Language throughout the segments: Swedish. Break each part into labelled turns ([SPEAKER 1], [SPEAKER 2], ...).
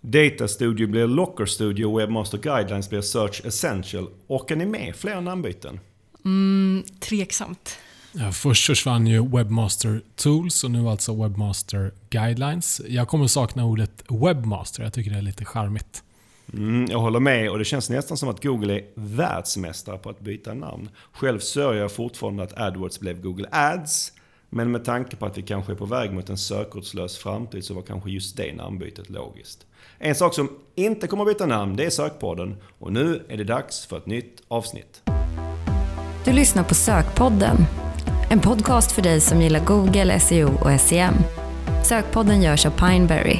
[SPEAKER 1] Data Studio blir Locker Studio och Webmaster Guidelines blir Search Essential. Orkar ni med fler namnbyten?
[SPEAKER 2] Mm, tveksamt.
[SPEAKER 3] Ja, först försvann ju Webmaster Tools och nu alltså Webmaster Guidelines. Jag kommer sakna ordet Webmaster, jag tycker det är lite charmigt.
[SPEAKER 1] Mm, jag håller med och det känns nästan som att Google är världsmästare på att byta namn. Själv sörjer jag fortfarande att AdWords blev Google Ads. Men med tanke på att vi kanske är på väg mot en sökordslös framtid så var kanske just det namnbytet logiskt. En sak som inte kommer att byta namn, det är Sökpodden. Och nu är det dags för ett nytt avsnitt.
[SPEAKER 4] Du lyssnar på Sökpodden. En podcast för dig som gillar Google, SEO och SEM. Sökpodden görs av Pineberry.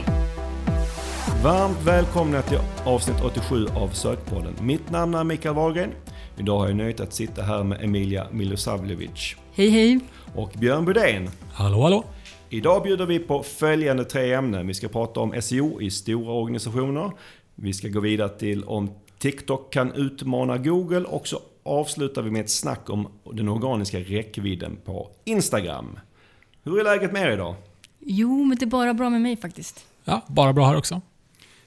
[SPEAKER 1] Varmt välkomna till avsnitt 87 av Sökpodden. Mitt namn är Mikael Wahlgren. Idag har jag nöjet att sitta här med Emilia Milosavljevic.
[SPEAKER 2] Hej hej!
[SPEAKER 1] Och Björn Budén.
[SPEAKER 3] Hallå hallå!
[SPEAKER 1] Idag bjuder vi på följande tre ämnen. Vi ska prata om SEO i stora organisationer. Vi ska gå vidare till om TikTok kan utmana Google och så avslutar vi med ett snack om den organiska räckvidden på Instagram. Hur är läget med er idag?
[SPEAKER 2] Jo, men det är bara bra med mig faktiskt.
[SPEAKER 3] Ja, bara bra här också.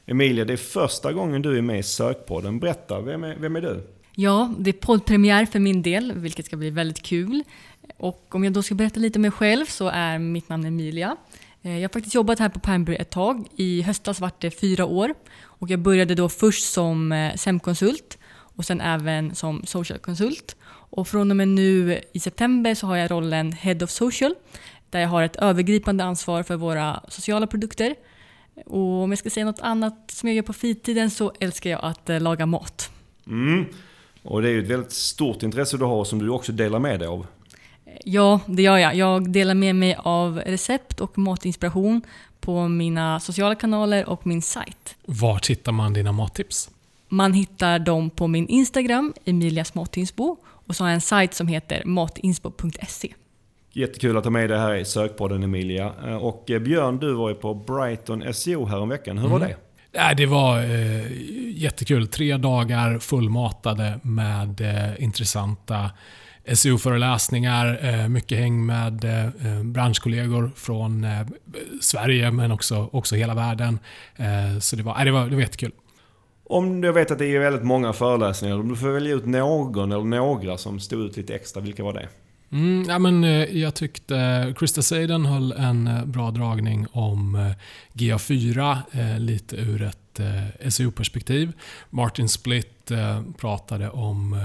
[SPEAKER 1] Emilia, det är första gången du är med i Sökpodden. Berätta, vem är, vem är du?
[SPEAKER 2] Ja, det är poddpremiär för min del, vilket ska bli väldigt kul. Och om jag då ska berätta lite om mig själv så är mitt namn Emilia. Eh, jag har faktiskt jobbat här på Pineberry ett tag. I höstas var det fyra år. Och jag började då först som eh, SEM-konsult och sen även som social-konsult. Och från och med nu i september så har jag rollen Head of Social där jag har ett övergripande ansvar för våra sociala produkter. Och om jag ska säga något annat som jag gör på fritiden så älskar jag att eh, laga mat.
[SPEAKER 1] Mm. Och det är ju ett väldigt stort intresse du har som du också delar med dig av.
[SPEAKER 2] Ja, det gör jag. Jag delar med mig av recept och matinspiration på mina sociala kanaler och min sajt.
[SPEAKER 3] Var hittar man dina mattips?
[SPEAKER 2] Man hittar dem på min Instagram, Emilias matinsbo, och så har jag en sajt som heter matinsbo.se.
[SPEAKER 1] Jättekul att ha med dig här i sökpodden Emilia. Eh, och eh, Björn, du var ju på Brighton SEO häromveckan. Hur var
[SPEAKER 3] Mm.
[SPEAKER 1] det?
[SPEAKER 3] Ja, det var eh, jättekul. Tre dagar fullmatade med eh, intressanta SEO-föreläsningar, eh, mycket häng med eh, eh, branschkollegor från Sverige men också, också hela världen. Så det var, det, var, det var jättekul.
[SPEAKER 1] Om du vet att det är väldigt många föreläsningar, om du får välja ut någon eller några som stod ut lite extra, vilka var det?
[SPEAKER 3] Mm, ja, men, eh, jag tyckte Krista Seiden höll en eh, bra dragning om eh, GA4, lite ur ett SEO-perspektiv. Martin Splitt pratade om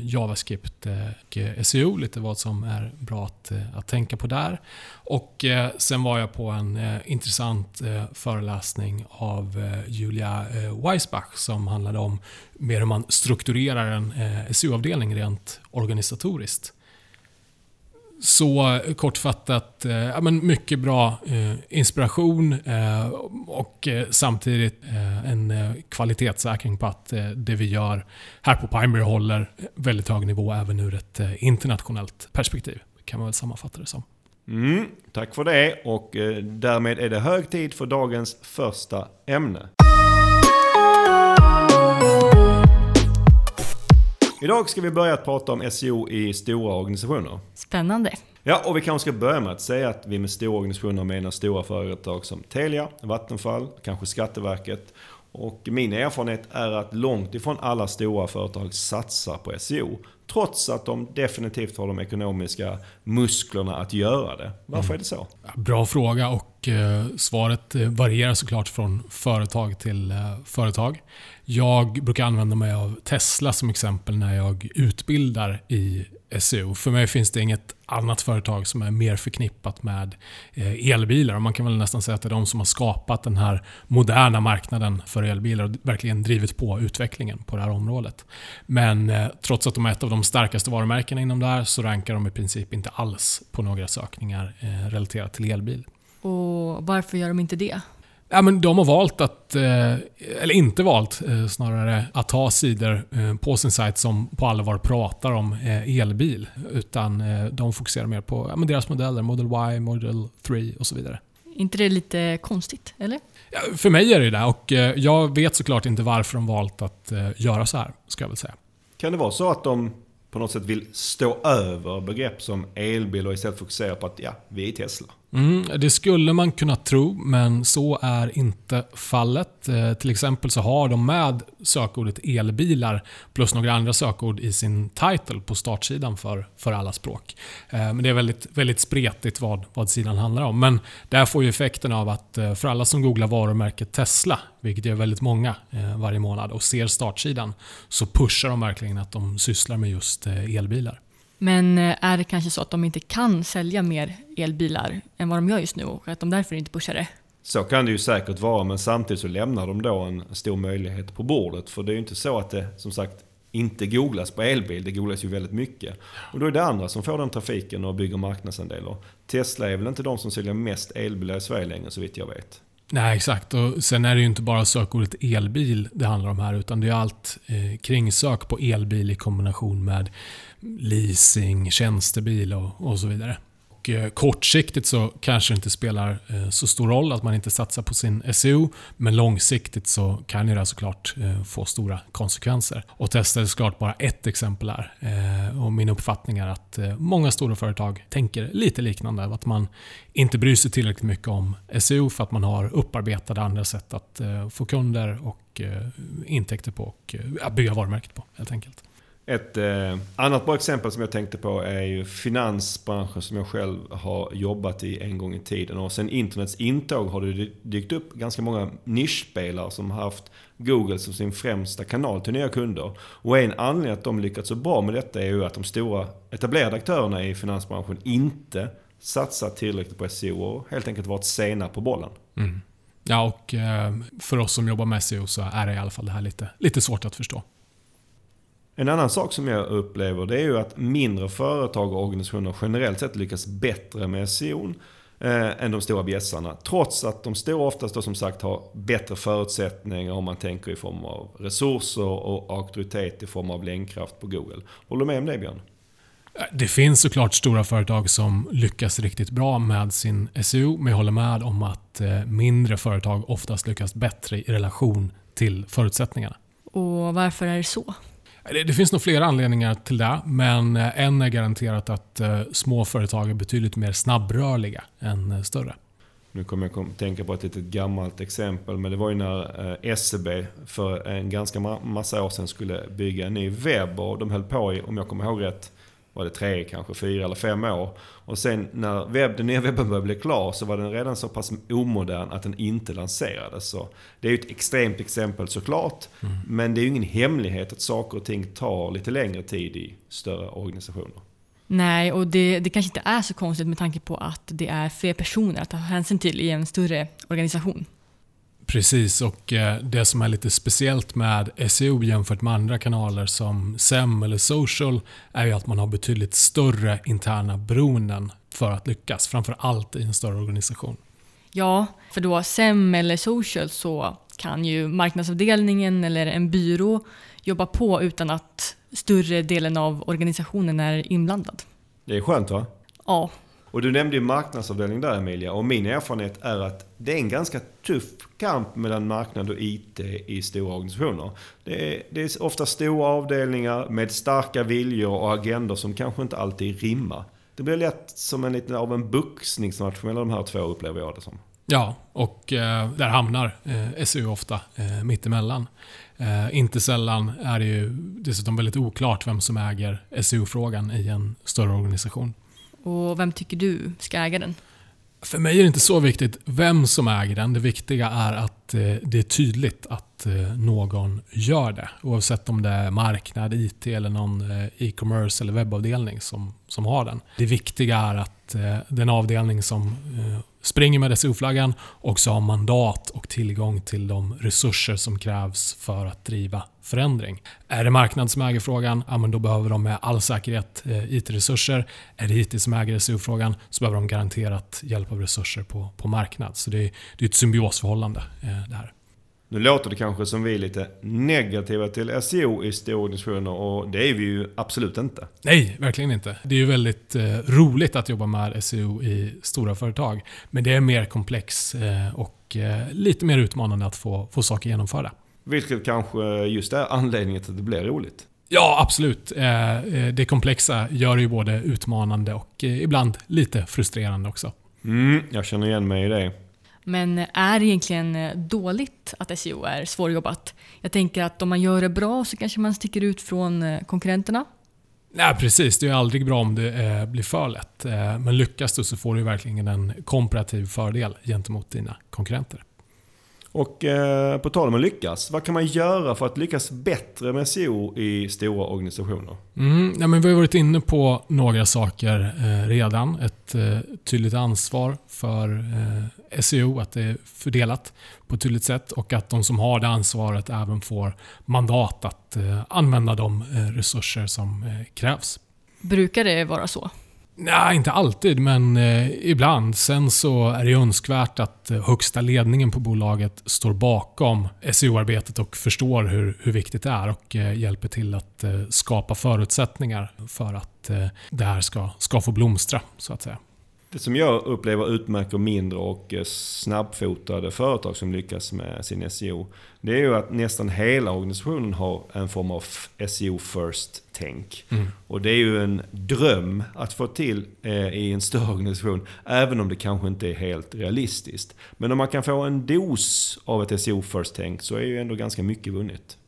[SPEAKER 3] JavaScript och SEO, lite vad som är bra att, att tänka på där. Och sen var jag på en intressant föreläsning av Julia Weisbach som handlade om mer hur man strukturerar en SEO-avdelning rent organisatoriskt. Så kortfattat, eh, ja, men mycket bra eh, inspiration eh, och eh, samtidigt eh, en eh, kvalitetssäkring på att eh, det vi gör här på Pineberry håller väldigt hög nivå även ur ett eh, internationellt perspektiv. Kan man väl sammanfatta det som.
[SPEAKER 1] Mm, tack för det och eh, därmed är det hög tid för dagens första ämne. Idag ska vi börja att prata om SEO i stora organisationer.
[SPEAKER 2] Spännande.
[SPEAKER 1] Ja, och vi kanske ska börja med att säga att vi med stora organisationer menar stora företag som Telia, Vattenfall, kanske Skatteverket. Och min erfarenhet är att långt ifrån alla stora företag satsar på SEO. Trots att de definitivt har de ekonomiska musklerna att göra det. Varför är det så?
[SPEAKER 3] Bra fråga och eh, svaret eh, varierar såklart från företag till eh, företag. Jag brukar använda mig av Tesla som exempel när jag utbildar i SEO. För mig finns det inget annat företag som är mer förknippat med elbilar. Och man kan väl nästan säga att det är de som har skapat den här moderna marknaden för elbilar och verkligen drivit på utvecklingen på det här området. Men eh, trots att de är ett av de starkaste varumärkena inom det här så rankar de i princip inte alls på några sökningar eh, relaterat till elbil.
[SPEAKER 2] Och varför gör de inte det?
[SPEAKER 3] Ja, men de har valt att, eh, eller inte valt eh, snarare, att ha sidor eh, på sin sajt som på allvar pratar om eh, elbil. Utan eh, de fokuserar mer på ja, men deras modeller, Model Y, Model 3 och så vidare.
[SPEAKER 2] inte det lite konstigt, eller?
[SPEAKER 3] Ja, för mig är det det och eh, jag vet såklart inte varför de valt att eh, göra så här, ska jag väl säga.
[SPEAKER 1] Kan det vara så att de på något sätt vill stå över begrepp som elbil och istället fokusera på att ja, vi är Tesla?
[SPEAKER 3] Mm, det skulle man kunna tro, men så är inte fallet. Eh, till exempel så har de med sökordet elbilar plus några andra sökord i sin title på startsidan för, för alla språk. Eh, men det är väldigt, väldigt spretigt vad, vad sidan handlar om. Men det här får ju effekten av att eh, för alla som googlar varumärket Tesla, vilket är väldigt många eh, varje månad, och ser startsidan, så pushar de verkligen att de sysslar med just eh, elbilar.
[SPEAKER 2] Men eh, är det kanske så att de inte kan sälja mer elbilar än vad de gör just nu och att de därför inte pushar det?
[SPEAKER 1] Så kan det ju säkert vara, men samtidigt så lämnar de då en stor möjlighet på bordet. För det är ju inte så att det, som sagt, inte googlas på elbil. Det googlas ju väldigt mycket. Och då är det andra som får den trafiken och bygger marknadsandelar. Tesla är väl inte de som säljer mest elbilar i Sverige längre, så vitt jag vet.
[SPEAKER 3] Nej, exakt. Och sen är det ju inte bara sökordet elbil det handlar om här, utan det är allt eh, kring sök på elbil i kombination med leasing, tjänstebil och, och så vidare. Och, eh, kortsiktigt så kanske det inte spelar eh, så stor roll att man inte satsar på sin SEO, men långsiktigt så kan ju det såklart eh, få stora konsekvenser. Och Tesla är såklart bara ett exempel här. Och min uppfattning är att många stora företag tänker lite liknande, att man inte bryr sig tillräckligt mycket om SEO för att man har upparbetade andra sätt att få kunder och intäkter på och bygga varumärket på helt enkelt.
[SPEAKER 1] Ett eh, annat bra exempel som jag tänkte på är ju finansbranschen som jag själv har jobbat i en gång i tiden. Och sen internets intåg har det dykt upp ganska många nischspelare som har haft Google som sin främsta kanal till nya kunder. Och en anledning att de lyckats så bra med detta är ju att de stora etablerade aktörerna i finansbranschen inte satsat tillräckligt på SEO och helt enkelt varit sena på bollen.
[SPEAKER 3] Mm. Ja, och eh, för oss som jobbar med SEO så är det i alla fall det här lite, lite svårt att förstå.
[SPEAKER 1] En annan sak som jag upplever det är ju att mindre företag och organisationer generellt sett lyckas bättre med SEO eh, än de stora bjässarna. Trots att de stora oftast då som sagt har bättre förutsättningar om man tänker i form av resurser och auktoritet i form av länkkraft på Google. Håller du med om det Björn?
[SPEAKER 3] Det finns såklart stora företag som lyckas riktigt bra med sin SEO, men jag håller med om att eh, mindre företag oftast lyckas bättre i relation till förutsättningarna.
[SPEAKER 2] Och varför är det så?
[SPEAKER 3] Det, finns nog flera anledningar till det, men eh, en är garanterat att eh, små företag är betydligt mer snabbrörliga än eh, större.
[SPEAKER 1] Nu kommer jag att tänka på ett litet gammalt exempel, men det var ju när SEB för en ganska massa år sedan skulle bygga en ny webb och de höll på i, om jag kommer ihåg rätt, var det tre, kanske fyra eller fem år. Och sen när webb, den nya webben började bli klar så var den redan så pass omodern att den inte lanserades. Så det är ju ett extremt exempel såklart. Mm. Men det är ju ingen hemlighet att saker och ting tar lite längre tid i större organisationer.
[SPEAKER 2] Nej, och det, det kanske inte är så konstigt med tanke på att det är fler personer att ta hänsyn till i en större organisation.
[SPEAKER 3] Precis, och eh, det som är lite speciellt med SEO jämfört med andra kanaler som SEM eller social är ju att man har betydligt större interna beroenden för att lyckas. Framför allt i en större organisation.
[SPEAKER 2] Ja, för då SEM eller social så kan ju marknadsavdelningen eller en byrå jobba på utan att större delen av organisationen är inblandad.
[SPEAKER 1] Det är skönt va?
[SPEAKER 2] Ja,
[SPEAKER 1] och du nämnde ju marknadsavdelning där Emilia. Och min erfarenhet är att det är en ganska tuff kamp mellan marknad och IT i stora organisationer. Det är, det är ofta stora avdelningar med starka viljor och agendor som kanske inte alltid rimmar. Det blir lätt som en liten av en boxningsmatch mellan de här två upplever jag det som.
[SPEAKER 3] Ja, och eh, där hamnar eh, SU ofta eh, mittemellan. Eh, inte sällan är det ju dessutom väldigt oklart vem som äger SU-frågan i en större organisation.
[SPEAKER 2] Och vem tycker du ska äga den?
[SPEAKER 3] För mig är det inte så viktigt vem som äger den. Det viktiga är att eh, det är tydligt att eh, någon gör det. Oavsett om det är marknad, IT eller någon eh, e-commerce eller webbavdelning som, som har den. Det viktiga är att den avdelning som springer med SEO-flaggan också har mandat och tillgång till de resurser som krävs för att driva förändring. Är det marknad som äger frågan, ja, men då behöver de med all säkerhet eh, IT-resurser. Är det IT som äger SEO-frågan så behöver de garanterat hjälp av resurser på, på marknad. Så det är, det är ett symbiosförhållande eh, det här.
[SPEAKER 1] Nu låter det kanske som vi är lite negativa till SEO i stora organisationer och det är vi ju absolut inte.
[SPEAKER 3] Nej, verkligen inte. Det är ju väldigt eh, roligt att jobba med SEO i stora företag. Men det är mer komplex eh, och eh, lite mer utmanande att få, få saker genomförda.
[SPEAKER 1] Vilket kanske just är anledningen till att det blir roligt.
[SPEAKER 3] Ja, absolut. Eh, eh, det komplexa gör det ju både utmanande och eh, ibland lite frustrerande också.
[SPEAKER 1] Mm, jag känner igen mig i det.
[SPEAKER 2] Men är det egentligen dåligt att SEO är svårjobbat? Jag tänker att om man gör det bra så kanske man sticker ut från konkurrenterna.
[SPEAKER 3] Nej, precis. Det är aldrig bra om det blir för lätt. Men lyckas du så får du verkligen en komparativ fördel gentemot dina konkurrenter.
[SPEAKER 1] Och eh, på tal om att lyckas, vad kan man göra för att lyckas bättre med SEO i stora organisationer?
[SPEAKER 3] Mm, ja, men vi har varit inne på några saker eh, redan. Ett eh, tydligt ansvar för eh, SEO, att det är fördelat på ett tydligt sätt och att de som har det ansvaret även får mandat att eh, använda de eh, resurser som krävs.
[SPEAKER 2] Brukar det vara så?
[SPEAKER 3] Nej, inte alltid, men eh, ibland. Sen så är det önskvärt att eh, högsta ledningen på bolaget står bakom SEO-arbetet och förstår hur, hur viktigt det är och eh, hjälper till att eh, skapa förutsättningar för att eh, det här ska, ska få blomstra, så att säga.
[SPEAKER 1] Det som jag upplever utmärker mindre och eh, snabbfotade företag som lyckas med sin SEO, det är ju att nästan hela organisationen har en form av SEO first-tänk. Mm. Och det är ju en dröm att få till eh, i en större organisation, även om det kanske inte är helt realistiskt. Men om man kan få en dos av ett SEO first-tänk så är ju ändå ganska mycket vunnet.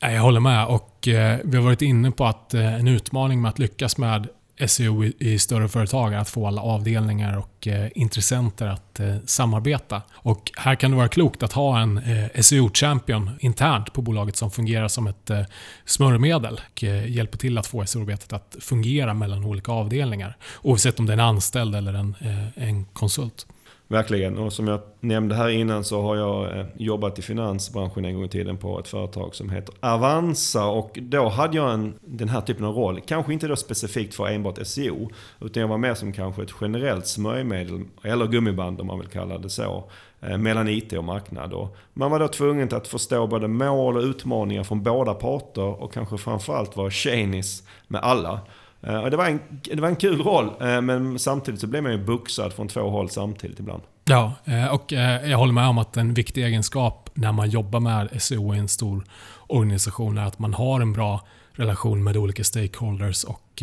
[SPEAKER 3] Jag håller med och eh, vi har varit inne på att en utmaning med att lyckas med SEO i, större företag, att få alla avdelningar och eh, intressenter att eh, samarbeta. Och här kan det vara klokt att ha en eh, SEO-champion internt på bolaget som fungerar som ett eh, smörjmedel och eh, hjälper till att få SEO-arbetet att fungera mellan olika avdelningar. Oavsett om det är en anställd eller en, eh, en konsult.
[SPEAKER 1] Verkligen. Och som jag nämnde här innan så har jag eh, jobbat i finansbranschen en gång i tiden på ett företag som heter Avanza. Och då hade jag en, den här typen av roll. Kanske inte då specifikt för enbart SEO. Utan jag var mer som kanske ett generellt smörjmedel, eller gummiband om man vill kalla det så. Eh, mellan IT och marknad. Och man var då tvungen att förstå både mål och utmaningar från båda parter. Och kanske framförallt vara tjenis med alla. Eh, och det, var en, det var en kul roll, eh, men samtidigt så blev man ju buxad från två håll samtidigt ibland.
[SPEAKER 3] Ja, eh, och jag håller med om att en viktig egenskap när man jobbar med SEO i en stor organisation är att man har en bra relation med olika stakeholders och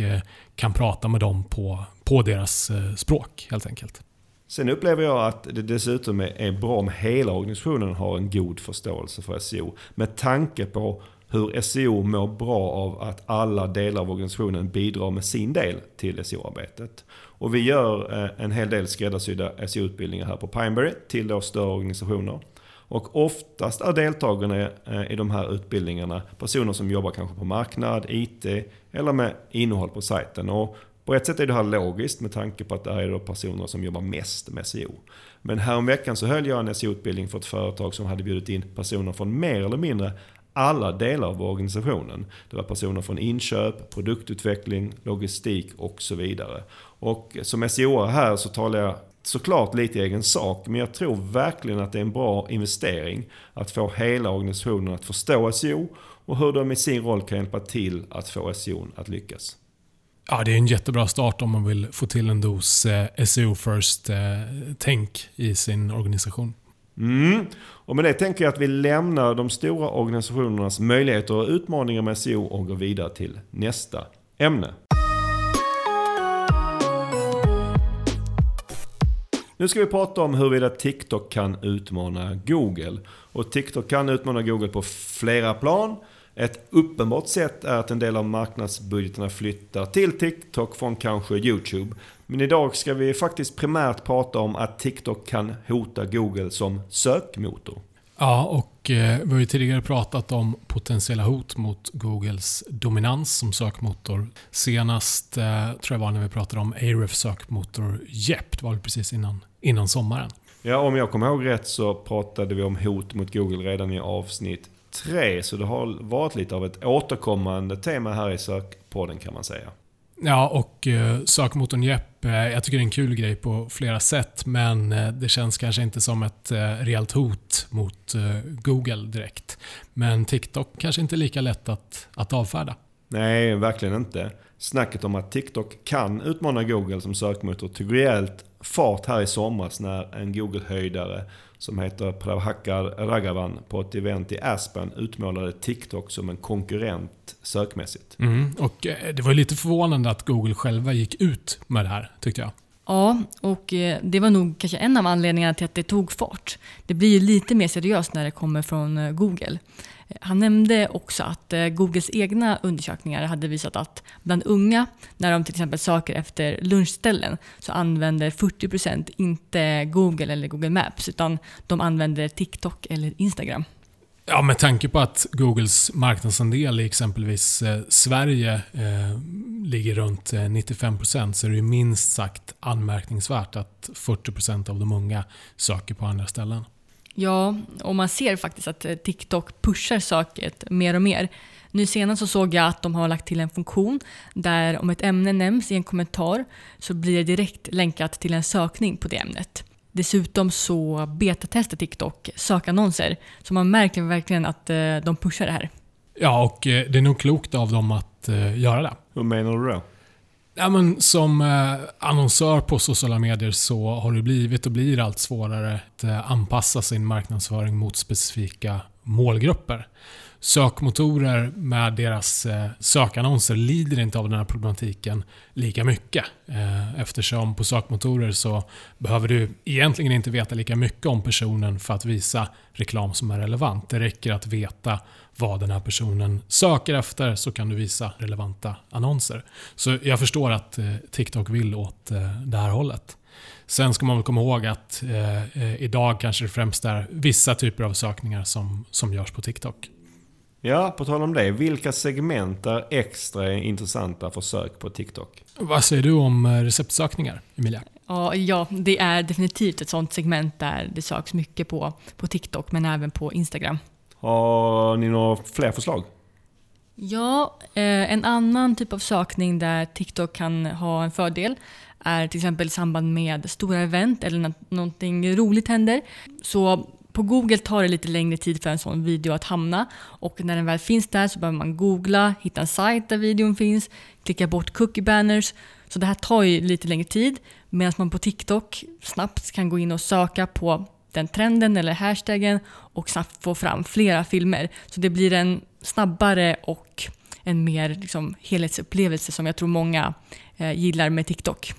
[SPEAKER 3] kan prata med dem på, på deras språk helt enkelt.
[SPEAKER 1] Sen upplever jag att det dessutom är bra om hela organisationen har en god förståelse för SEO. Med tanke på hur SEO mår bra av att alla delar av organisationen bidrar med sin del till SEO-arbetet. Och vi gör eh, en hel del skräddarsydda SEO-utbildningar här på Pineberry till då större organisationer. Och oftast är deltagarna eh, i de här utbildningarna personer som jobbar kanske på marknad, IT eller med innehåll på sajten. Och på ett sätt är det här logiskt med tanke på att det här är då personer som jobbar mest med SEO. Men häromveckan så höll jag en SEO-utbildning för ett företag som hade bjudit in personer från mer eller mindre alla delar av organisationen. Det var personer från inköp, produktutveckling, logistik och så vidare. Och som SEO här så talar jag såklart lite i egen sak, men jag tror verkligen att det är en bra investering att få hela organisationen att förstå SEO och hur de i sin roll kan hjälpa till att få SEO att lyckas.
[SPEAKER 3] Ja, det är en jättebra start om man vill få till en dos eh, SEO first-tänk eh, i sin organisation.
[SPEAKER 1] Mm. Och med det tänker jag att vi lämnar de stora organisationernas möjligheter och utmaningar med SEO och går vidare till nästa ämne. Nu ska vi prata om huruvida TikTok kan utmana Google. Och TikTok kan utmana Google på flera plan. Ett uppenbart sätt är att en del av marknadsbudgeterna flyttar till TikTok från kanske YouTube. Men idag ska vi faktiskt primärt prata om att TikTok kan hota Google som sökmotor.
[SPEAKER 3] Ja, och eh, vi har ju tidigare pratat om potentiella hot mot Googles dominans som sökmotor. Senast eh, tror jag var när vi pratade om Ahrefs sökmotor JEP. Det var väl precis innan, innan sommaren.
[SPEAKER 1] Ja, om jag kommer ihåg rätt så pratade vi om hot mot Google redan i avsnitt 3. Så det har varit lite av ett återkommande tema här i sökpodden kan man säga.
[SPEAKER 3] Ja, och eh, sökmotorn Jepp, eh, jag tycker det är en kul grej på flera sätt, men eh, det känns kanske inte som ett eh, rejält hot mot eh, Google direkt. Men TikTok kanske inte är lika lätt att, att avfärda.
[SPEAKER 1] Nej, verkligen inte. Snacket om att TikTok kan utmana Google som sökmotor tog rejält fart här i somras när en Google-höjdare som heter Prabhakar Raghavan på ett event i Aspen utmålade TikTok som en konkurrent sökmässigt.
[SPEAKER 3] Mm, och eh, det var lite förvånande att Google själva gick ut med det här, tyckte jag.
[SPEAKER 2] Ja, och eh, det var nog kanske en av anledningarna till att det tog fart. Det blir ju lite mer seriöst när det kommer från eh, Google. Han nämnde också att eh, Googles egna undersökningar hade visat att bland unga, när de till exempel söker efter lunchställen, så använder 40% inte Google eller Google Maps, utan de använder TikTok eller Instagram.
[SPEAKER 3] Ja, med tanke på att Googles marknadsandel i exempelvis eh, Sverige eh, ligger runt eh, 95% så är det minst sagt anmärkningsvärt att 40% av de unga söker på andra ställen.
[SPEAKER 2] Ja, och man ser faktiskt att eh, TikTok pushar söket mer och mer. Nu senast så såg jag att de har lagt till en funktion där om ett ämne nämns i en kommentar så blir det direkt länkat till en sökning på det ämnet. Dessutom så betatestar TikTok sökannonser. Så man märker verkligen att eh, de pushar det här.
[SPEAKER 3] Ja, och eh, det är nog klokt av dem att göra det.
[SPEAKER 1] Hur menar du då?
[SPEAKER 3] Ja, men som eh, annonsör på sociala medier så har det blivit och blir allt svårare att eh, anpassa sin marknadsföring mot specifika målgrupper. Sökmotorer med deras eh, sökannonser lider inte av den här problematiken lika mycket. Eh, eftersom på sökmotorer så behöver du egentligen inte veta lika mycket om personen för att visa reklam som är relevant. Det räcker att veta vad den här personen söker efter så kan du visa relevanta annonser. Så jag förstår att eh, TikTok vill åt eh, det här hållet. Sen ska man väl komma ihåg att eh, idag kanske det främst är vissa typer av sökningar som, som görs på TikTok.
[SPEAKER 1] Ja, på tal om det. Vilka segment är extra intressanta för sök på TikTok?
[SPEAKER 3] Vad säger du om receptsökningar, Emilia?
[SPEAKER 2] Ja, ja, det är definitivt ett sånt segment där det söks mycket på, på TikTok, men även på Instagram.
[SPEAKER 1] Har ni några fler förslag?
[SPEAKER 2] Ja, eh, en annan typ av sökning där TikTok kan ha en fördel är till exempel i samband med stora event eller när någonting roligt händer. Så på Google tar det lite längre tid för en sån video att hamna och när den väl finns där så behöver man googla, hitta en sajt där videon finns, klicka bort cookie banners. Så det här tar ju lite längre tid medan man på TikTok snabbt kan gå in och söka på den trenden eller hashtaggen och snabbt få fram flera filmer. Så det blir en snabbare och en mer liksom, helhetsupplevelse som jag tror många eh, gillar med TikTok.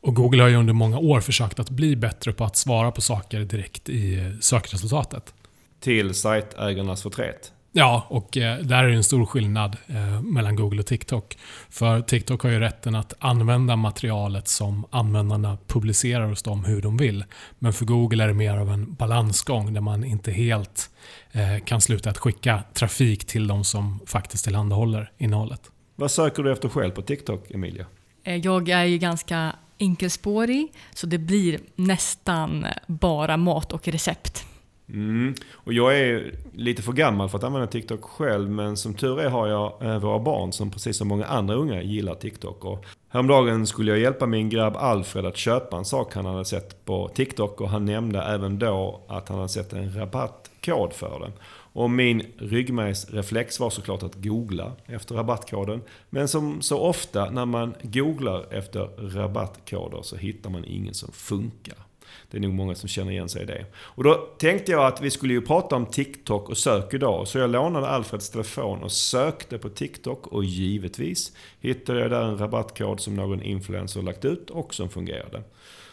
[SPEAKER 3] Och Google har ju under många år försökt att bli bättre på att svara på saker direkt i eh, sökresultatet.
[SPEAKER 1] Till sajtägarnas förtret.
[SPEAKER 3] Ja, och eh, där är det en stor skillnad eh, mellan Google och TikTok. För TikTok har ju rätten att använda materialet som användarna publicerar hos dem hur de vill. Men för Google är det mer av en balansgång där man inte helt eh, kan sluta att skicka trafik till de som faktiskt tillhandahåller innehållet.
[SPEAKER 1] Vad söker du efter själv på TikTok, Emilia?
[SPEAKER 2] Jag är ju ganska enkelspårig, så det blir nästan bara mat och recept.
[SPEAKER 1] Mm. Och jag är lite för gammal för att använda TikTok själv, men som tur är har jag eh, våra barn som precis som många andra unga gillar TikTok. Och häromdagen skulle jag hjälpa min grabb Alfred att köpa en sak han hade sett på TikTok och han nämnde även då att han hade sett en rabattkod för den. Och min ryggmärgsreflex var såklart att googla efter rabattkoden. Men som så ofta när man googlar efter rabattkoder så hittar man ingen som funkar. Det är nog många som känner igen sig i det. Och då tänkte jag att vi skulle ju prata om TikTok och sök idag. Så jag lånade Alfreds telefon och sökte på TikTok och givetvis hittade jag där en rabattkod som någon influencer lagt ut och som fungerade.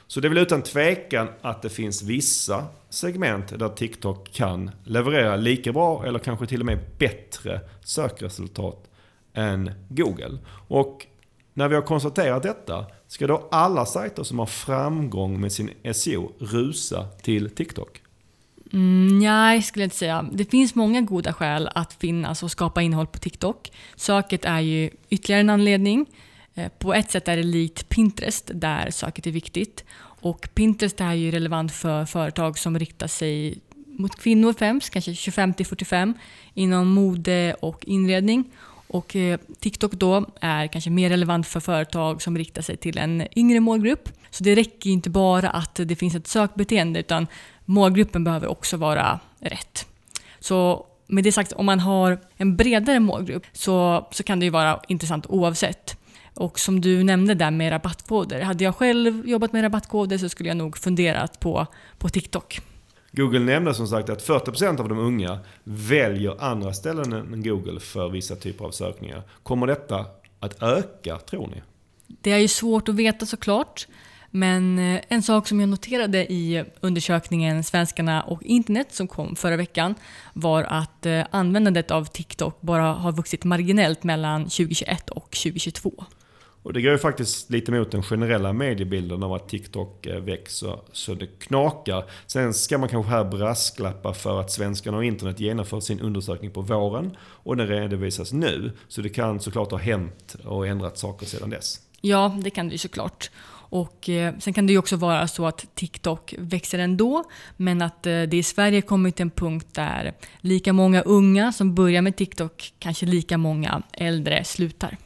[SPEAKER 1] Så det är väl utan tvekan att det finns vissa segment där TikTok kan leverera lika bra eller kanske till och med bättre sökresultat än Google. Och när vi har konstaterat detta, ska då alla sajter som har framgång med sin SEO rusa till TikTok?
[SPEAKER 2] Mm, nej, skulle jag inte säga. Det finns många goda skäl att finnas och skapa innehåll på TikTok. Söket är ju ytterligare en anledning. Eh, på ett sätt är det likt Pinterest där söket är viktigt. Och Pinterest är ju relevant för företag som riktar sig mot kvinnor främst, kanske 25 45, inom mode och inredning. Och eh, TikTok då är kanske mer relevant för företag som riktar sig till en yngre målgrupp. Så det räcker inte bara att det finns ett sökbeteende utan målgruppen behöver också vara rätt. Så med det sagt, om man har en bredare målgrupp så, så kan det ju vara intressant oavsett. Och som du nämnde där med rabattkoder. Hade jag själv jobbat med rabattkoder så skulle jag nog funderat på, på TikTok.
[SPEAKER 1] Google nämnde som sagt att 40% av de unga väljer andra ställen än Google för vissa typer av sökningar. Kommer detta att öka tror ni?
[SPEAKER 2] Det är ju svårt att veta såklart. Men eh, en sak som jag noterade i undersökningen Svenskarna och internet som kom förra veckan var att eh, användandet av TikTok bara har vuxit marginellt mellan 2021 och 2022.
[SPEAKER 1] Och det går ju faktiskt lite mot den generella mediebilden av att TikTok eh, växer så det knakar. Sen ska man kanske här brasklappa för att svenskarna och internet genomför sin undersökning på våren och den redovisas nu. Så det kan såklart ha hänt och ändrat saker sedan dess.
[SPEAKER 2] Ja, det kan det ju såklart. Och eh, sen kan det ju också vara så att TikTok växer ändå, men att eh, det i Sverige kommit till en punkt där lika många unga som börjar med TikTok, kanske lika många äldre slutar.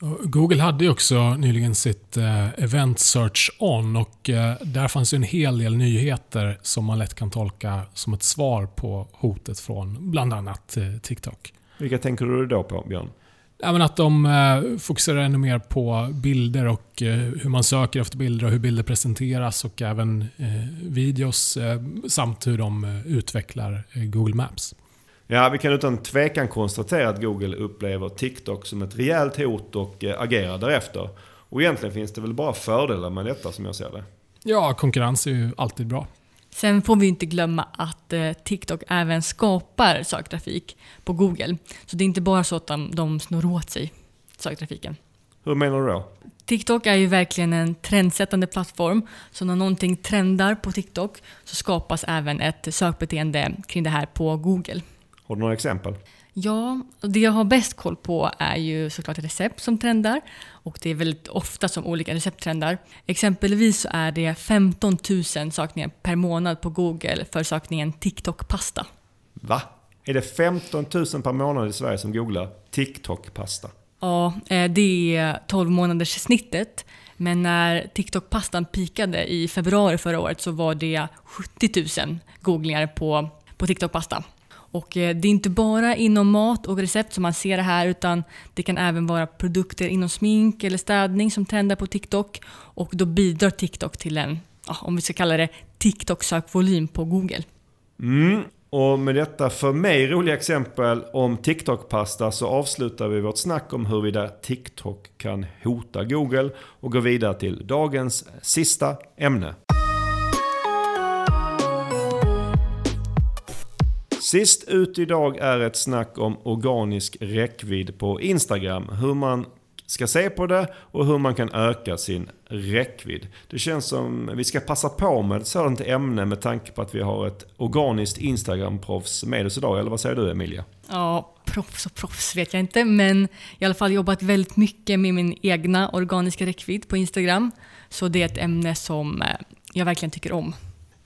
[SPEAKER 3] Google hade ju också nyligen sitt eh, Event Search On och eh, där fanns ju en hel del nyheter som man lätt kan tolka som ett svar på hotet från bland annat eh, TikTok.
[SPEAKER 1] Vilka tänker du då på, Björn?
[SPEAKER 3] Ja, att de fokuserar ännu mer på bilder och hur man söker efter bilder och hur bilder presenteras och även videos samt hur de utvecklar Google Maps.
[SPEAKER 1] Ja, vi kan utan tvekan konstatera att Google upplever TikTok som ett rejält hot och eh, agerar därefter. Och egentligen finns det väl bara fördelar med detta som jag ser det.
[SPEAKER 3] Ja, konkurrens är ju alltid bra.
[SPEAKER 2] Sen får vi inte glömma att eh, TikTok även skapar söktrafik på Google. Så det är inte bara så att de, de snor åt sig söktrafiken.
[SPEAKER 1] Hur menar du då?
[SPEAKER 2] TikTok är ju verkligen en trendsättande plattform. Så när någonting trendar på TikTok så skapas även ett sökbeteende kring det här på Google.
[SPEAKER 1] Har du några exempel?
[SPEAKER 2] Ja, det jag har bäst koll på är ju såklart recept som trendar. Och det är väldigt ofta som olika recept trendar. Exempelvis så är det 15 000 sökningar per månad på Google för sökningen TikTok-pasta.
[SPEAKER 1] Va? Är det 15 000 per månad i Sverige som googlar TikTok-pasta?
[SPEAKER 2] Ja, eh, det är 12 månaders snittet. Men när TikTok-pastan pikade i februari förra året så var det 70 000 googlingar på, på TikTok-pasta. Och eh, det är inte bara inom mat och recept som man ser det här utan det kan även vara produkter inom smink eller städning som trendar på TikTok. Och då bidrar TikTok till en, om vi ska kalla det TikTok-sökvolym på Google.
[SPEAKER 1] Mm. Och med detta för mig roliga exempel om TikTok-pasta så avslutar vi vårt snack om huruvida TikTok kan hota Google och går vidare till dagens sista ämne. Sist ut idag är ett snack om organisk räckvidd på Instagram. Hur man ska se på det och hur man kan öka sin räckvidd. Det känns som vi ska passa på med ett sådant ämne med tanke på att vi har ett organiskt Instagram-proffs med oss idag. Eller vad säger du Emilia?
[SPEAKER 2] Ja, proffs och proffs vet jag inte, men i alla fall jobbat väldigt mycket med min egna organiska räckvidd på Instagram. Så det är ett ämne som eh, jag verkligen tycker om.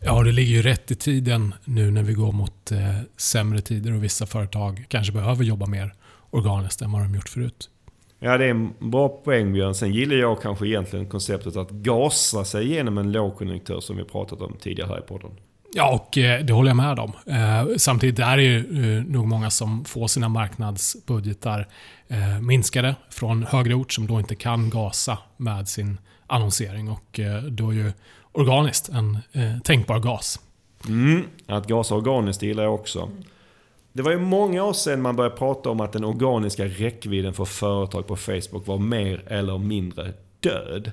[SPEAKER 3] Ja, det ligger ju rätt i tiden nu när vi går mot eh, sämre tider och vissa företag kanske behöver jobba mer organiskt än vad de gjort förut.
[SPEAKER 1] Ja, det är en bra poäng Björn. Sen gillar jag kanske egentligen konceptet att gasa sig igenom en lågkonjunktur som vi pratat om tidigare här i podden.
[SPEAKER 3] Ja, och eh, det håller jag med om. Eh, samtidigt är det ju eh, nog många som får sina marknadsbudgetar eh, minskade från högre ort som då inte kan gasa med sin annonsering. Och eh, då är ju organiskt en eh, tänkbar gas.
[SPEAKER 1] Mm, att gasa organiskt gillar jag också. Det var ju många år sedan man började prata om att den organiska räckvidden för företag på Facebook var mer eller mindre död.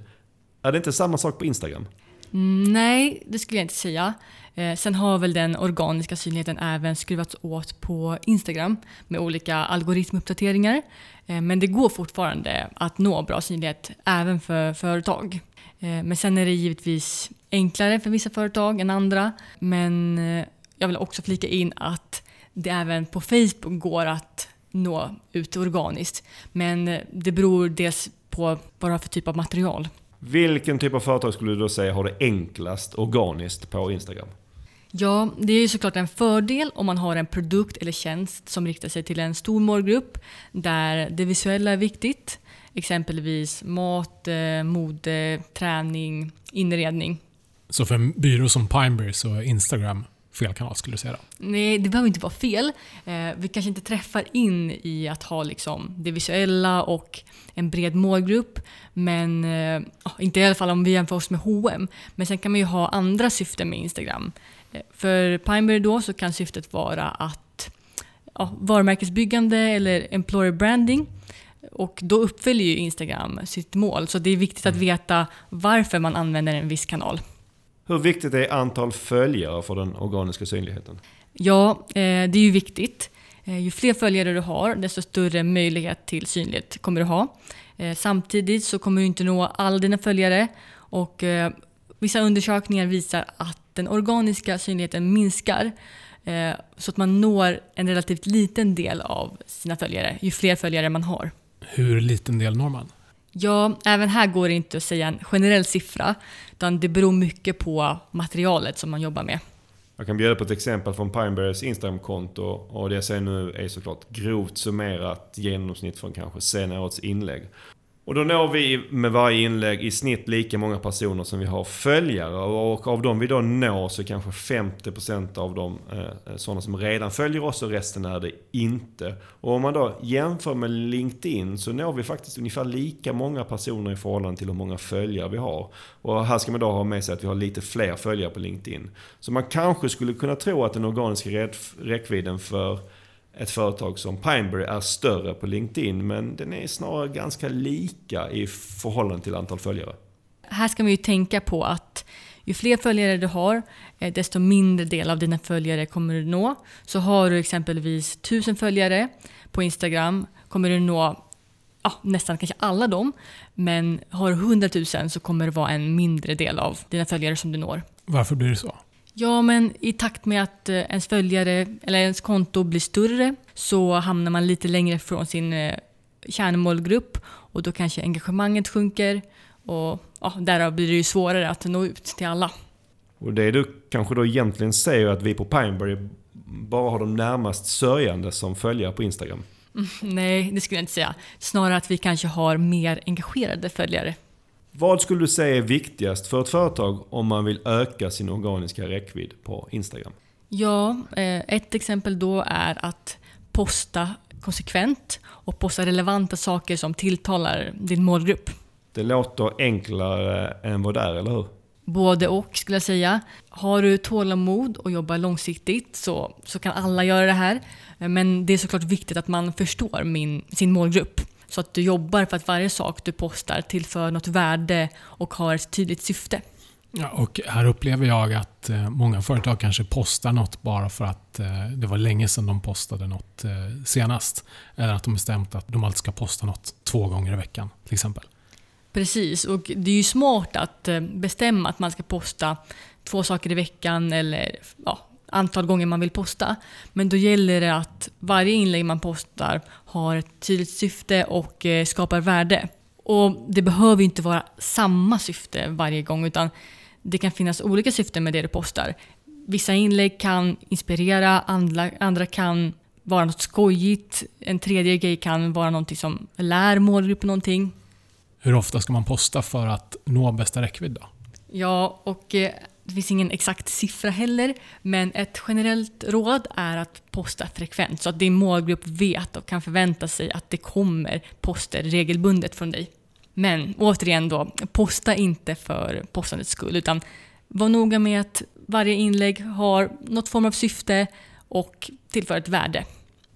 [SPEAKER 1] Är det inte samma sak på Instagram?
[SPEAKER 2] Mm, nej, det skulle jag inte säga. Eh, sen har väl den organiska synligheten även skruvats åt på Instagram med olika algoritmuppdateringar. Eh, men det går fortfarande att nå bra synlighet även för företag. Eh, men sen är det givetvis enklare för vissa företag än andra. Men eh, jag vill också flika in att det även på Facebook går att nå ut organiskt. Men eh, det beror dels på vad du har för typ av material.
[SPEAKER 1] Vilken typ av företag skulle du då säga har det enklast organiskt på Instagram?
[SPEAKER 2] Ja, det är ju såklart en fördel om man har en produkt eller tjänst som riktar sig till en stor målgrupp där det visuella är viktigt. Exempelvis mat, eh, mode, träning, inredning.
[SPEAKER 3] Så för en byrå som Pineberry så är Instagram fel kanal skulle du säga? Då?
[SPEAKER 2] Nej, det behöver inte vara fel. Eh, vi kanske inte träffar in i att ha liksom det visuella och en bred målgrupp. Men eh, inte i alla fall om vi jämför oss med H&M. Men sen kan man ju ha andra syften med Instagram. För Pineberry då så kan syftet vara att ja, varumärkesbyggande eller employer branding. Och då uppfyller ju Instagram sitt mål. Så det är viktigt att veta varför man använder en viss kanal.
[SPEAKER 1] Hur viktigt är antal följare för den organiska synligheten?
[SPEAKER 2] Ja, eh, det är ju viktigt. Eh, ju fler följare du har, desto större möjlighet till synlighet kommer du ha. Eh, samtidigt så kommer du inte nå alla dina följare och vissa undersökningar visar att den organiska synligheten minskar så att man når en relativt liten del av sina följare ju fler följare man har.
[SPEAKER 3] Hur liten del når man?
[SPEAKER 2] Ja, även här går det inte att säga en generell siffra utan det beror mycket på materialet som man jobbar med.
[SPEAKER 1] Jag kan bjuda på ett exempel från Pineberries Instagram-konto och det jag säger nu är såklart grovt summerat genomsnitt från kanske senare årets inlägg. Och då når vi med varje inlägg i snitt lika många personer som vi har följare. Och av dem vi då når så kanske 50% av dem är sådana som redan följer oss och resten är det inte. Och om man då jämför med LinkedIn så når vi faktiskt ungefär lika många personer i förhållande till hur många följare vi har. Och här ska man då ha med sig att vi har lite fler följare på LinkedIn. Så man kanske skulle kunna tro att den organiska räckvidden för ett företag som Pineberry är större på LinkedIn men den är snarare ganska lika i förhållande till antal följare.
[SPEAKER 2] Här ska man ju tänka på att ju fler följare du har, eh, desto mindre del av dina följare kommer du nå. Så har du exempelvis 1000 följare på Instagram kommer du nå ja, nästan kanske alla dem. Men har du 100 000 så kommer det vara en mindre del av dina följare som du når.
[SPEAKER 3] Varför blir det så?
[SPEAKER 2] Ja, men i takt med att eh, ens följare eller ens konto blir större så hamnar man lite längre från sin eh, kärnmålgrupp och då kanske engagemanget sjunker och ja, därav blir det ju svårare att nå ut till alla.
[SPEAKER 1] Och det du kanske då egentligen säger att vi på Pineberry bara har de närmast sörjande som följare på Instagram?
[SPEAKER 2] Mm, nej, det skulle jag inte säga. Snarare att vi kanske har mer engagerade följare
[SPEAKER 1] vad skulle du säga är viktigast för ett företag om man vill öka sin organiska räckvidd på Instagram?
[SPEAKER 2] Ja, eh, ett exempel då är att posta konsekvent och posta relevanta saker som tilltalar din målgrupp.
[SPEAKER 1] Det låter enklare än vad det är, eller hur?
[SPEAKER 2] Både och skulle jag säga. Har du tålamod och jobbar långsiktigt så, så kan alla göra det här. Men det är såklart viktigt att man förstår min, sin målgrupp. Så att du jobbar för att varje sak du postar tillför något värde och har ett tydligt syfte.
[SPEAKER 3] Ja, och här upplever jag att eh, många företag kanske postar något bara för att eh, det var länge sedan de postade något eh, senast. Eller att de bestämt att de alltid ska posta något två gånger i veckan till exempel.
[SPEAKER 2] Precis, och det är ju smart att bestämma att man ska posta två saker i veckan eller ja, antal gånger man vill posta. Men då gäller det att varje inlägg man postar har ett tydligt syfte och eh, skapar värde. Och det behöver inte vara samma syfte varje gång utan det kan finnas olika syften med det du postar. Vissa inlägg kan inspirera, andra, andra kan vara något skojigt. En tredje grej kan vara något som lär målgruppen någonting.
[SPEAKER 3] Hur ofta ska man posta för att nå bästa räckvidd då?
[SPEAKER 2] Ja, och eh, det finns ingen exakt siffra heller, men ett generellt råd är att posta frekvent så att din målgrupp vet och kan förvänta sig att det kommer poster regelbundet från dig. Men återigen då, posta inte för postandets skull utan var noga med att varje inlägg har något form av syfte och tillför ett värde.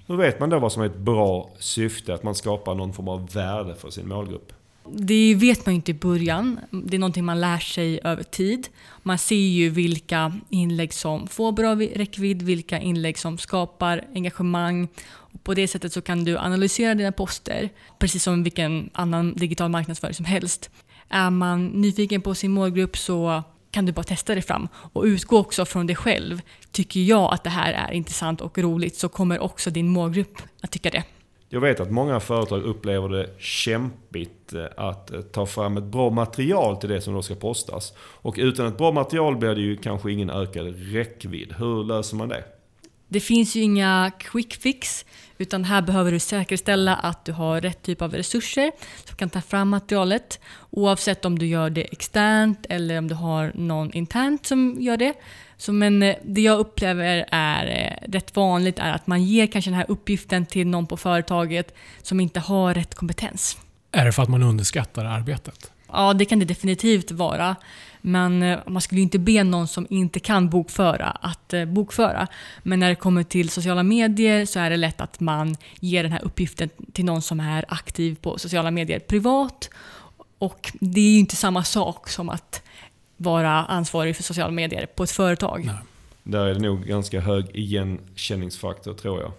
[SPEAKER 1] Hur vet man då vad som är ett bra syfte? Att man skapar någon form av värde för sin målgrupp?
[SPEAKER 2] Det vet man ju inte i början. Det är någonting man lär sig över tid. Man ser ju vilka inlägg som får bra räckvidd, vilka inlägg som skapar engagemang. Och på det sättet så kan du analysera dina poster, precis som vilken annan digital marknadsföring som helst. Är man nyfiken på sin målgrupp så kan du bara testa dig fram. Och utgå också från dig själv. Tycker jag att det här är intressant och roligt så kommer också din målgrupp att tycka det.
[SPEAKER 1] Jag vet att många företag upplever det kämpigt eh, att eh, ta fram ett bra material till det som då ska postas. Och utan ett bra material blir det ju kanske ingen ökad räckvidd. Hur löser man det?
[SPEAKER 2] Det finns ju inga quick fix, utan här behöver du säkerställa att du har rätt typ av resurser som kan ta fram materialet. Oavsett om du gör det externt eller om du har någon internt som gör det. Så men eh, det jag upplever är eh, rätt vanligt är att man ger kanske den här uppgiften till någon på företaget som inte har rätt kompetens.
[SPEAKER 3] Är det för att man underskattar arbetet?
[SPEAKER 2] Ja, det kan det definitivt vara. Men eh, man skulle ju inte be någon som inte kan bokföra att eh, bokföra. Men när det kommer till sociala medier så är det lätt att man ger den här uppgiften till någon som är aktiv på sociala medier privat. Och det är ju inte samma sak som att vara ansvarig för sociala medier på ett företag.
[SPEAKER 3] Nej.
[SPEAKER 1] Där är det nog ganska hög igenkänningsfaktor tror jag.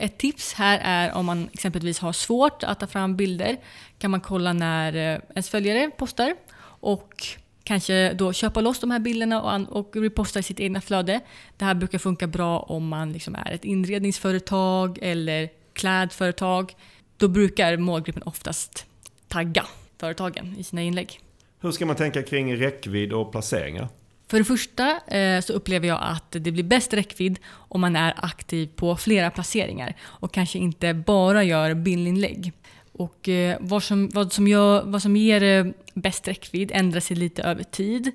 [SPEAKER 2] Ett tips här är om man exempelvis har svårt att ta fram bilder kan man kolla när eh, ens följare postar och kanske då köpa loss de här bilderna och, och reposta i sitt egna flöde. Det här brukar funka bra om man liksom är ett inredningsföretag eller klädföretag. Då brukar målgruppen oftast tagga företagen i sina inlägg.
[SPEAKER 1] Hur ska man tänka kring räckvidd och placeringar?
[SPEAKER 2] För det första eh, så upplever jag att det blir bäst räckvidd om man är aktiv på flera placeringar och kanske inte bara gör bildinlägg. Och eh, vad, som, vad, som gör, vad som ger eh, bäst räckvidd ändrar sig lite över tid.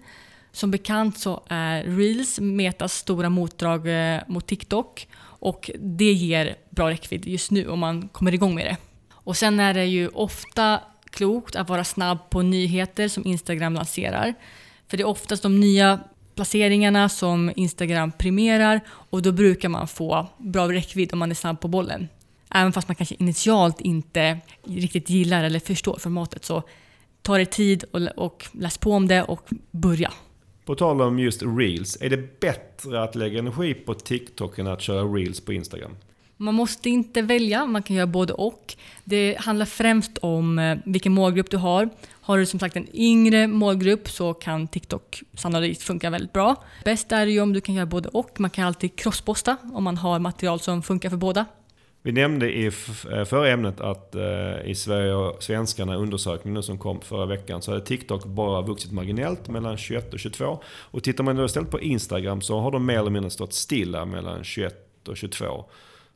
[SPEAKER 2] Som bekant så är Reels Metas stora motdrag mot TikTok och det ger bra räckvidd just nu om man kommer igång med det. Och sen är det ju ofta klokt att vara snabb på nyheter som Instagram lanserar. För det är oftast de nya placeringarna som Instagram premierar och då brukar man få bra räckvidd om man är snabb på bollen. Även fast man kanske initialt inte riktigt gillar eller förstår formatet så ta det tid och, och läs på om det och börja.
[SPEAKER 1] På tal om just reels, är det bättre att lägga energi på TikTok än att köra reels på Instagram?
[SPEAKER 2] Man måste inte välja, man kan göra både och. Det handlar främst om eh, vilken målgrupp du har. Har du som sagt en yngre målgrupp så kan TikTok sannolikt funka väldigt bra. Bäst är det ju om du kan göra både och. Man kan alltid crossposta om man har material som funkar för båda.
[SPEAKER 1] Vi nämnde i eh, förra ämnet att eh, i Sverige och svenskarna undersökningen som kom förra veckan så hade TikTok bara vuxit marginellt mellan 21 och 22. Och tittar man då istället på Instagram så har de mer eller mindre stått stilla mellan 21 och 22.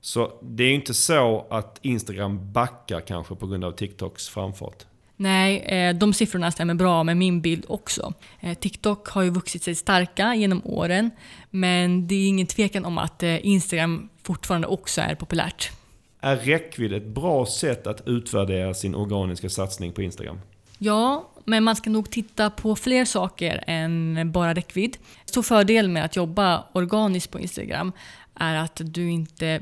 [SPEAKER 1] Så det är ju inte så att Instagram backar kanske på grund av TikToks framfart.
[SPEAKER 2] Nej, eh, de siffrorna stämmer bra med min bild också. Eh, TikTok har ju vuxit sig starka genom åren, men det är ingen tvekan om att eh, Instagram fortfarande också är populärt.
[SPEAKER 1] Är räckvidd ett bra sätt att utvärdera sin organiska satsning på Instagram?
[SPEAKER 2] Ja, men man ska nog titta på fler saker än bara räckvidd. Stor fördel med att jobba organiskt på Instagram är att du inte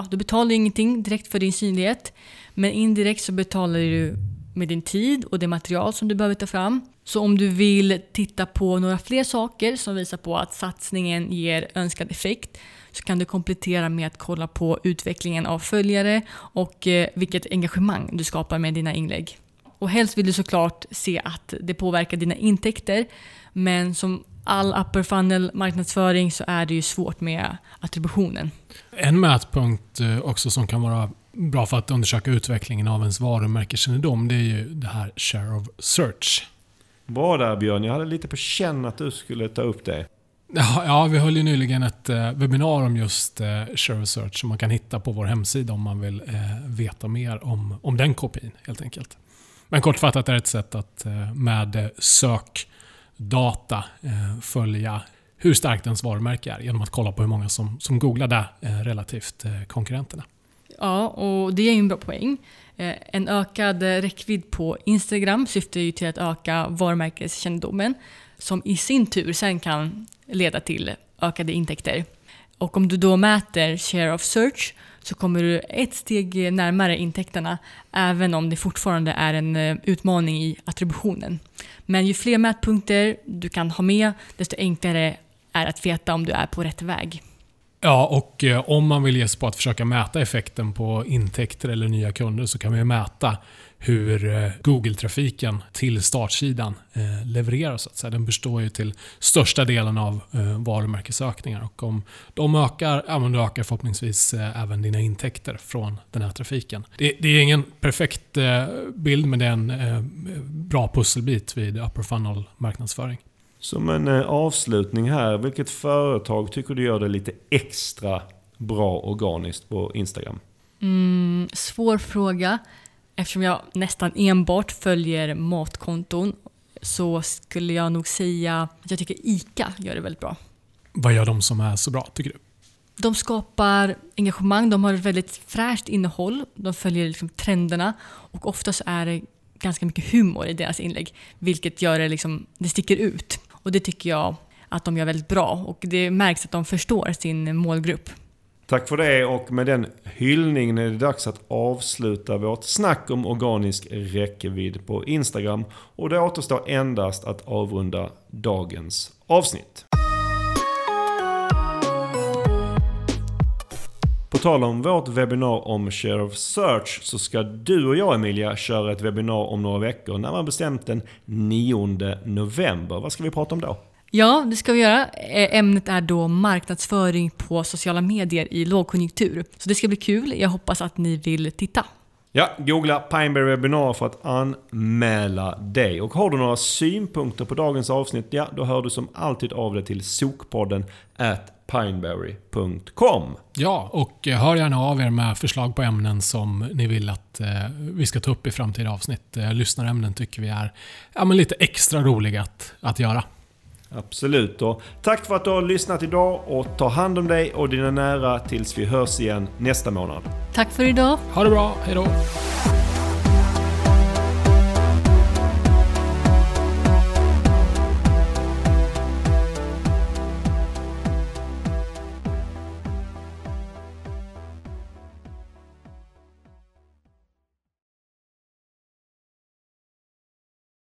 [SPEAKER 2] ja, du betalar ingenting direkt för din synlighet. Men indirekt så betalar du med din tid och det material som du behöver ta fram. Så om du vill titta på några fler saker som visar på att satsningen ger önskad effekt så kan du komplettera med att kolla på utvecklingen av följare och eh, vilket engagemang du skapar med dina inlägg. Och helst vill du såklart se att det påverkar dina intäkter. Men som all upper funnel marknadsföring så är det ju svårt med attributionen.
[SPEAKER 3] En mätpunkt eh, också som kan vara bra för att undersöka utvecklingen av ens varumärkeskännedom, det är ju det här share of search.
[SPEAKER 1] Bra där Björn, jag hade lite på känn att du skulle ta upp det.
[SPEAKER 3] Ja, ja, vi höll ju nyligen ett eh, webbinar om just eh, share of search som man kan hitta på vår hemsida om man vill veta mer om, om den kopin helt enkelt. Men kortfattat är det ett sätt att med eh, data eh, följa hur starkt ens varumärke är genom att kolla på hur många som, som googlar det eh, relativt eh, konkurrenterna.
[SPEAKER 2] Ja, och det är ju en bra poäng. En ökad räckvidd på Instagram syftar ju till att öka varumärkeskännedomen som i sin tur sen kan leda till ökade intäkter. Och om du då mäter share of search så kommer du ett steg närmare intäkterna även om det fortfarande är en eh, utmaning i attributionen. Men ju fler mätpunkter du kan ha med desto enklare är att veta om du är på rätt väg.
[SPEAKER 3] Ja, och eh, om man vill ge sig på att försöka mäta effekten på intäkter eller nya kunder så kan man ju mäta hur eh, Google-trafiken till startsidan eh, levererar. Så att säga. Den består ju till största delen av eh, varumärkesökningar. Och om de ökar, ja, men då ökar förhoppningsvis även dina intäkter från den här trafiken. Det, det är ingen perfekt bild, men det är en bra pusselbit vid upper funnel marknadsföring.
[SPEAKER 1] Som en avslutning här, vilket företag tycker du gör det lite extra bra organiskt på Instagram?
[SPEAKER 2] Mm, svår fråga. Eftersom jag nästan enbart följer matkonton så skulle jag nog säga att jag tycker ICA gör det väldigt bra.
[SPEAKER 3] Vad gör de som är så bra, tycker du?
[SPEAKER 2] De skapar engagemang, de har ett väldigt fräscht innehåll, de följer liksom trenderna och ofta så är det ganska mycket humor i deras inlägg. Vilket gör det liksom, det sticker ut. Och det tycker jag att de gör väldigt bra. Och det märks att de förstår sin målgrupp.
[SPEAKER 1] Tack för det och med den hyllningen är det dags att avsluta vårt snack om organisk räckvidd på Instagram. Och det återstår endast att avrunda dagens avsnitt. På tal om vårt webbinar om Share of Search så ska du och jag Emilia köra ett webbinar om några veckor när man bestämt den 9 november. Vad ska vi prata om då?
[SPEAKER 2] Ja, det ska vi göra. Eh, ämnet är då marknadsföring på sociala medier i lågkonjunktur. Så det ska bli kul. Jag hoppas att ni vill titta.
[SPEAKER 1] Ja, googla Pineberry webbinar för att anmäla dig. Och har du några synpunkter på dagens avsnitt, ja då hör du som alltid av dig till sokpodden at pineberry.com.
[SPEAKER 3] Ja, och hör gärna av er med förslag på ämnen som ni vill att eh, vi ska ta upp i framtida avsnitt. Eh, lyssnarämnen tycker vi är ja, men lite extra roliga att, att göra.
[SPEAKER 1] Absolut. Och tack för att du har lyssnat idag och ta hand om dig och dina nära tills vi hörs igen nästa månad.
[SPEAKER 2] Tack för idag.
[SPEAKER 3] Ha det bra. Hejdå.